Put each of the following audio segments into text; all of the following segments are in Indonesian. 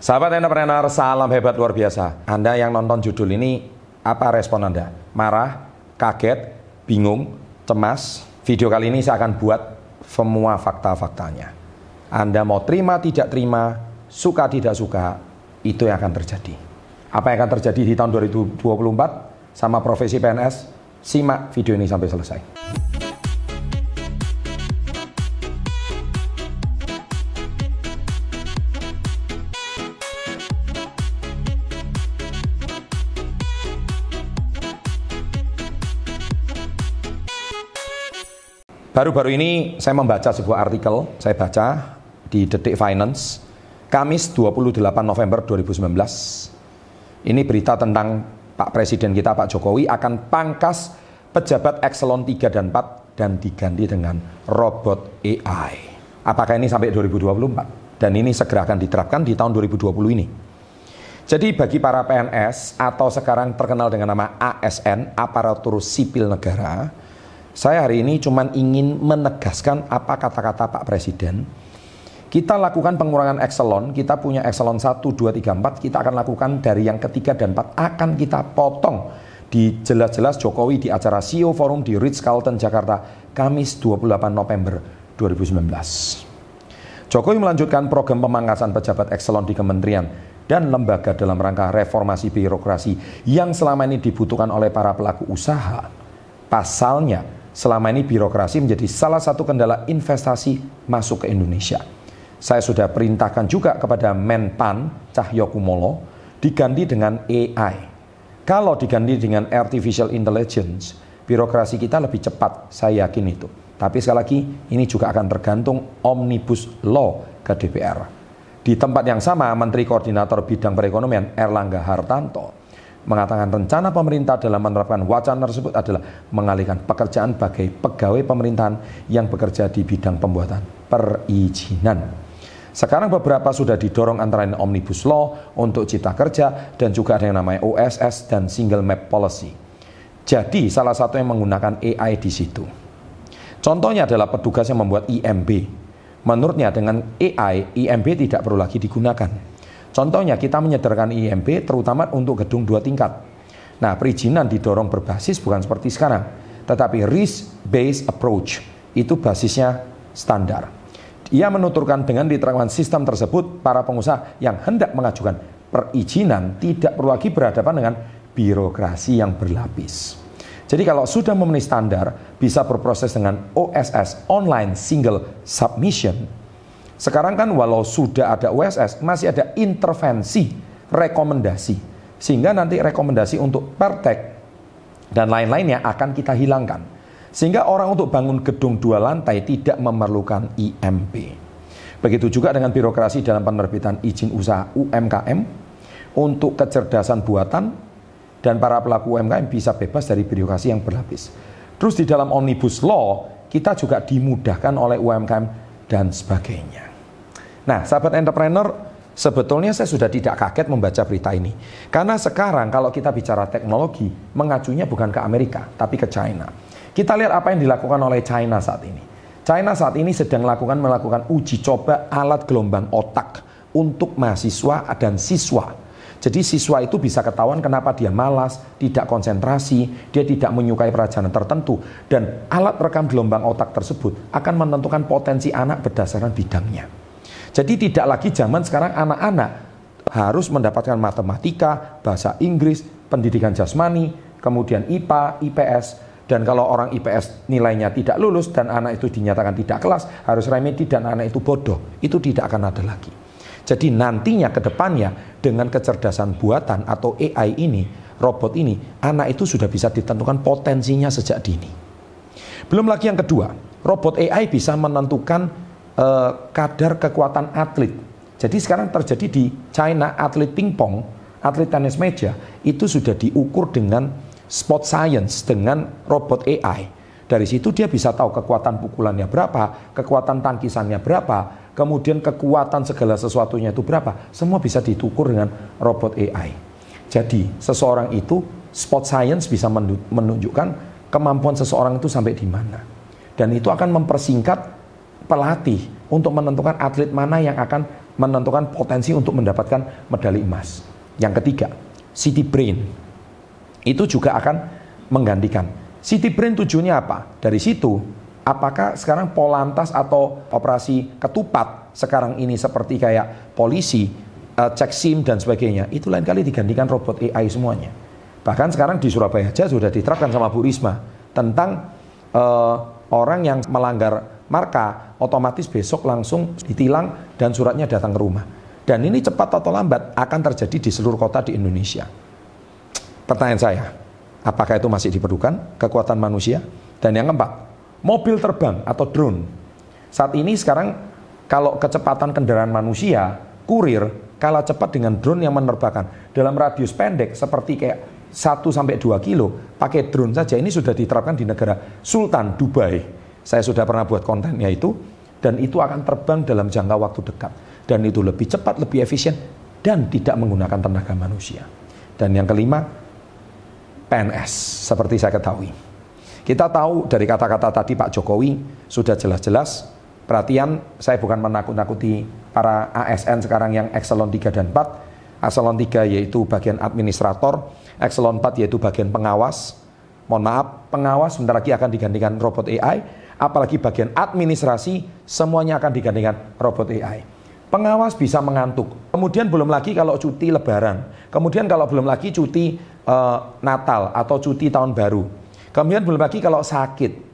Sahabat entrepreneur, salam hebat luar biasa. Anda yang nonton judul ini, apa respon Anda? Marah, kaget, bingung, cemas? Video kali ini saya akan buat semua fakta-faktanya. Anda mau terima, tidak terima, suka, tidak suka, itu yang akan terjadi. Apa yang akan terjadi di tahun 2024 sama profesi PNS? Simak video ini sampai selesai. Baru-baru ini saya membaca sebuah artikel, saya baca di Detik Finance, Kamis 28 November 2019. Ini berita tentang Pak Presiden kita Pak Jokowi akan pangkas pejabat Exelon 3 dan 4 dan diganti dengan robot AI. Apakah ini sampai 2024? Dan ini segera akan diterapkan di tahun 2020 ini. Jadi bagi para PNS atau sekarang terkenal dengan nama ASN, aparatur sipil negara, saya hari ini cuma ingin menegaskan apa kata-kata Pak Presiden. Kita lakukan pengurangan ekselon, kita punya ekselon 1, 2, 3, 4, kita akan lakukan dari yang ketiga dan 4 akan kita potong di jelas-jelas Jokowi di acara CEO Forum di Ritz-Carlton Jakarta Kamis 28 November 2019. Jokowi melanjutkan program pemangkasan pejabat ekselon di kementerian dan lembaga dalam rangka reformasi birokrasi yang selama ini dibutuhkan oleh para pelaku usaha. Pasalnya, selama ini birokrasi menjadi salah satu kendala investasi masuk ke Indonesia. Saya sudah perintahkan juga kepada Menpan Cahyokumolo diganti dengan AI. Kalau diganti dengan artificial intelligence, birokrasi kita lebih cepat, saya yakin itu. Tapi sekali lagi, ini juga akan tergantung omnibus law ke DPR. Di tempat yang sama, Menteri Koordinator Bidang Perekonomian Erlangga Hartanto mengatakan rencana pemerintah dalam menerapkan wacana tersebut adalah mengalihkan pekerjaan bagi pegawai pemerintahan yang bekerja di bidang pembuatan perizinan. Sekarang beberapa sudah didorong antara lain Omnibus Law untuk cipta kerja dan juga ada yang namanya OSS dan Single Map Policy. Jadi salah satu yang menggunakan AI di situ. Contohnya adalah petugas yang membuat IMB. Menurutnya dengan AI, IMB tidak perlu lagi digunakan. Contohnya kita menyederhanakan IMB terutama untuk gedung dua tingkat. Nah perizinan didorong berbasis bukan seperti sekarang, tetapi risk-based approach itu basisnya standar. Ia menuturkan dengan diterapkan sistem tersebut, para pengusaha yang hendak mengajukan perizinan tidak perlu lagi berhadapan dengan birokrasi yang berlapis. Jadi kalau sudah memenuhi standar, bisa berproses dengan OSS, Online Single Submission, sekarang kan walau sudah ada USS, masih ada intervensi, rekomendasi. Sehingga nanti rekomendasi untuk pertek dan lain-lainnya akan kita hilangkan. Sehingga orang untuk bangun gedung dua lantai tidak memerlukan IMP. Begitu juga dengan birokrasi dalam penerbitan izin usaha UMKM untuk kecerdasan buatan dan para pelaku UMKM bisa bebas dari birokrasi yang berlapis. Terus di dalam Omnibus Law kita juga dimudahkan oleh UMKM dan sebagainya. Nah, sahabat entrepreneur, sebetulnya saya sudah tidak kaget membaca berita ini. Karena sekarang kalau kita bicara teknologi, mengacunya bukan ke Amerika, tapi ke China. Kita lihat apa yang dilakukan oleh China saat ini. China saat ini sedang melakukan melakukan uji coba alat gelombang otak untuk mahasiswa dan siswa. Jadi siswa itu bisa ketahuan kenapa dia malas, tidak konsentrasi, dia tidak menyukai pelajaran tertentu. Dan alat rekam gelombang otak tersebut akan menentukan potensi anak berdasarkan bidangnya. Jadi tidak lagi zaman sekarang anak-anak harus mendapatkan matematika, bahasa Inggris, pendidikan jasmani, kemudian IPA, IPS, dan kalau orang IPS nilainya tidak lulus dan anak itu dinyatakan tidak kelas, harus remedi dan anak itu bodoh. Itu tidak akan ada lagi. Jadi nantinya ke depannya dengan kecerdasan buatan atau AI ini, robot ini, anak itu sudah bisa ditentukan potensinya sejak dini. Belum lagi yang kedua, robot AI bisa menentukan uh, kadar kekuatan atlet. Jadi sekarang terjadi di China atlet pingpong, atlet tenis meja itu sudah diukur dengan sport science dengan robot AI. Dari situ dia bisa tahu kekuatan pukulannya berapa, kekuatan tangkisannya berapa, kemudian kekuatan segala sesuatunya itu berapa. Semua bisa ditukur dengan robot AI. Jadi seseorang itu sport science bisa menunjukkan kemampuan seseorang itu sampai di mana. Dan itu akan mempersingkat pelatih untuk menentukan atlet mana yang akan menentukan potensi untuk mendapatkan medali emas. Yang ketiga, City Brain. Itu juga akan menggantikan. City Brain tujuannya apa? Dari situ, apakah sekarang Polantas atau operasi ketupat sekarang ini seperti kayak polisi, uh, cek SIM dan sebagainya, itu lain kali digantikan robot AI semuanya. Bahkan sekarang di Surabaya aja sudah diterapkan sama Bu Risma tentang uh, orang yang melanggar marka otomatis besok langsung ditilang dan suratnya datang ke rumah. Dan ini cepat atau lambat akan terjadi di seluruh kota di Indonesia. Pertanyaan saya, apakah itu masih diperlukan kekuatan manusia? Dan yang keempat, mobil terbang atau drone. Saat ini sekarang kalau kecepatan kendaraan manusia, kurir, kalah cepat dengan drone yang menerbangkan dalam radius pendek seperti kayak 1 sampai 2 kilo pakai drone saja ini sudah diterapkan di negara Sultan Dubai. Saya sudah pernah buat kontennya itu dan itu akan terbang dalam jangka waktu dekat dan itu lebih cepat, lebih efisien dan tidak menggunakan tenaga manusia. Dan yang kelima PNS seperti saya ketahui. Kita tahu dari kata-kata tadi Pak Jokowi sudah jelas-jelas perhatian saya bukan menakut-nakuti para ASN sekarang yang eselon 3 dan 4 Eselon 3 yaitu bagian administrator, Eselon 4 yaitu bagian pengawas. Mohon maaf, pengawas sebentar lagi akan digantikan robot AI, apalagi bagian administrasi semuanya akan digantikan robot AI. Pengawas bisa mengantuk. Kemudian belum lagi kalau cuti lebaran. Kemudian kalau belum lagi cuti uh, Natal atau cuti tahun baru. Kemudian belum lagi kalau sakit.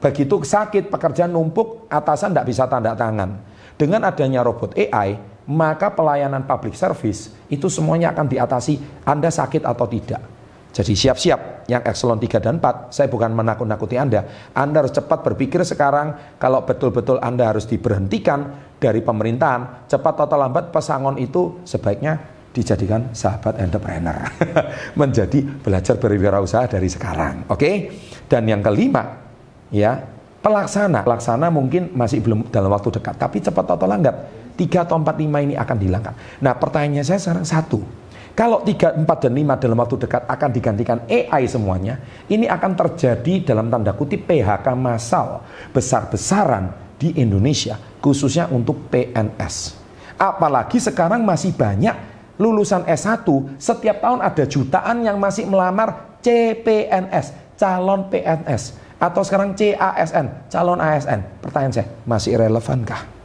Begitu sakit, pekerjaan numpuk, atasan tidak bisa tanda tangan. Dengan adanya robot AI, maka pelayanan public service itu semuanya akan diatasi Anda sakit atau tidak. Jadi siap-siap yang eselon 3 dan 4, saya bukan menakut-nakuti Anda. Anda harus cepat berpikir sekarang kalau betul-betul Anda harus diberhentikan dari pemerintahan, cepat atau lambat pesangon itu sebaiknya dijadikan sahabat entrepreneur. Menjadi belajar berwirausaha dari sekarang. Oke? Okay? Dan yang kelima, ya, pelaksana. Pelaksana mungkin masih belum dalam waktu dekat, tapi cepat atau lambat tiga atau empat lima ini akan dihilangkan. Nah pertanyaannya saya sekarang satu. Kalau tiga empat dan lima dalam waktu dekat akan digantikan AI semuanya, ini akan terjadi dalam tanda kutip PHK massal besar-besaran di Indonesia, khususnya untuk PNS. Apalagi sekarang masih banyak lulusan S1, setiap tahun ada jutaan yang masih melamar CPNS, calon PNS. Atau sekarang CASN, calon ASN. Pertanyaan saya, masih relevankah?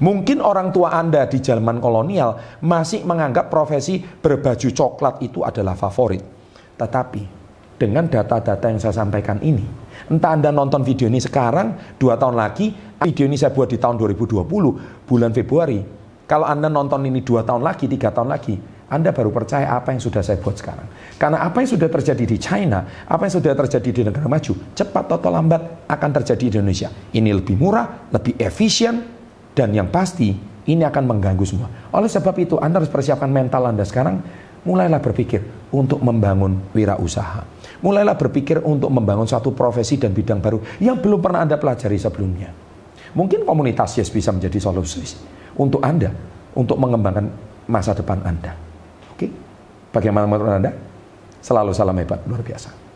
Mungkin orang tua Anda di zaman kolonial masih menganggap profesi berbaju coklat itu adalah favorit. Tetapi dengan data-data yang saya sampaikan ini, entah Anda nonton video ini sekarang, dua tahun lagi, video ini saya buat di tahun 2020, bulan Februari. Kalau Anda nonton ini dua tahun lagi, tiga tahun lagi, anda baru percaya apa yang sudah saya buat sekarang. Karena apa yang sudah terjadi di China, apa yang sudah terjadi di negara maju, cepat atau lambat akan terjadi di Indonesia. Ini lebih murah, lebih efisien, dan yang pasti ini akan mengganggu semua. Oleh sebab itu Anda harus persiapkan mental Anda sekarang. Mulailah berpikir untuk membangun wirausaha. Mulailah berpikir untuk membangun satu profesi dan bidang baru yang belum pernah Anda pelajari sebelumnya. Mungkin komunitas Yes bisa menjadi solusi untuk Anda untuk mengembangkan masa depan Anda. Oke? Bagaimana menurut Anda? Selalu salam hebat, luar biasa.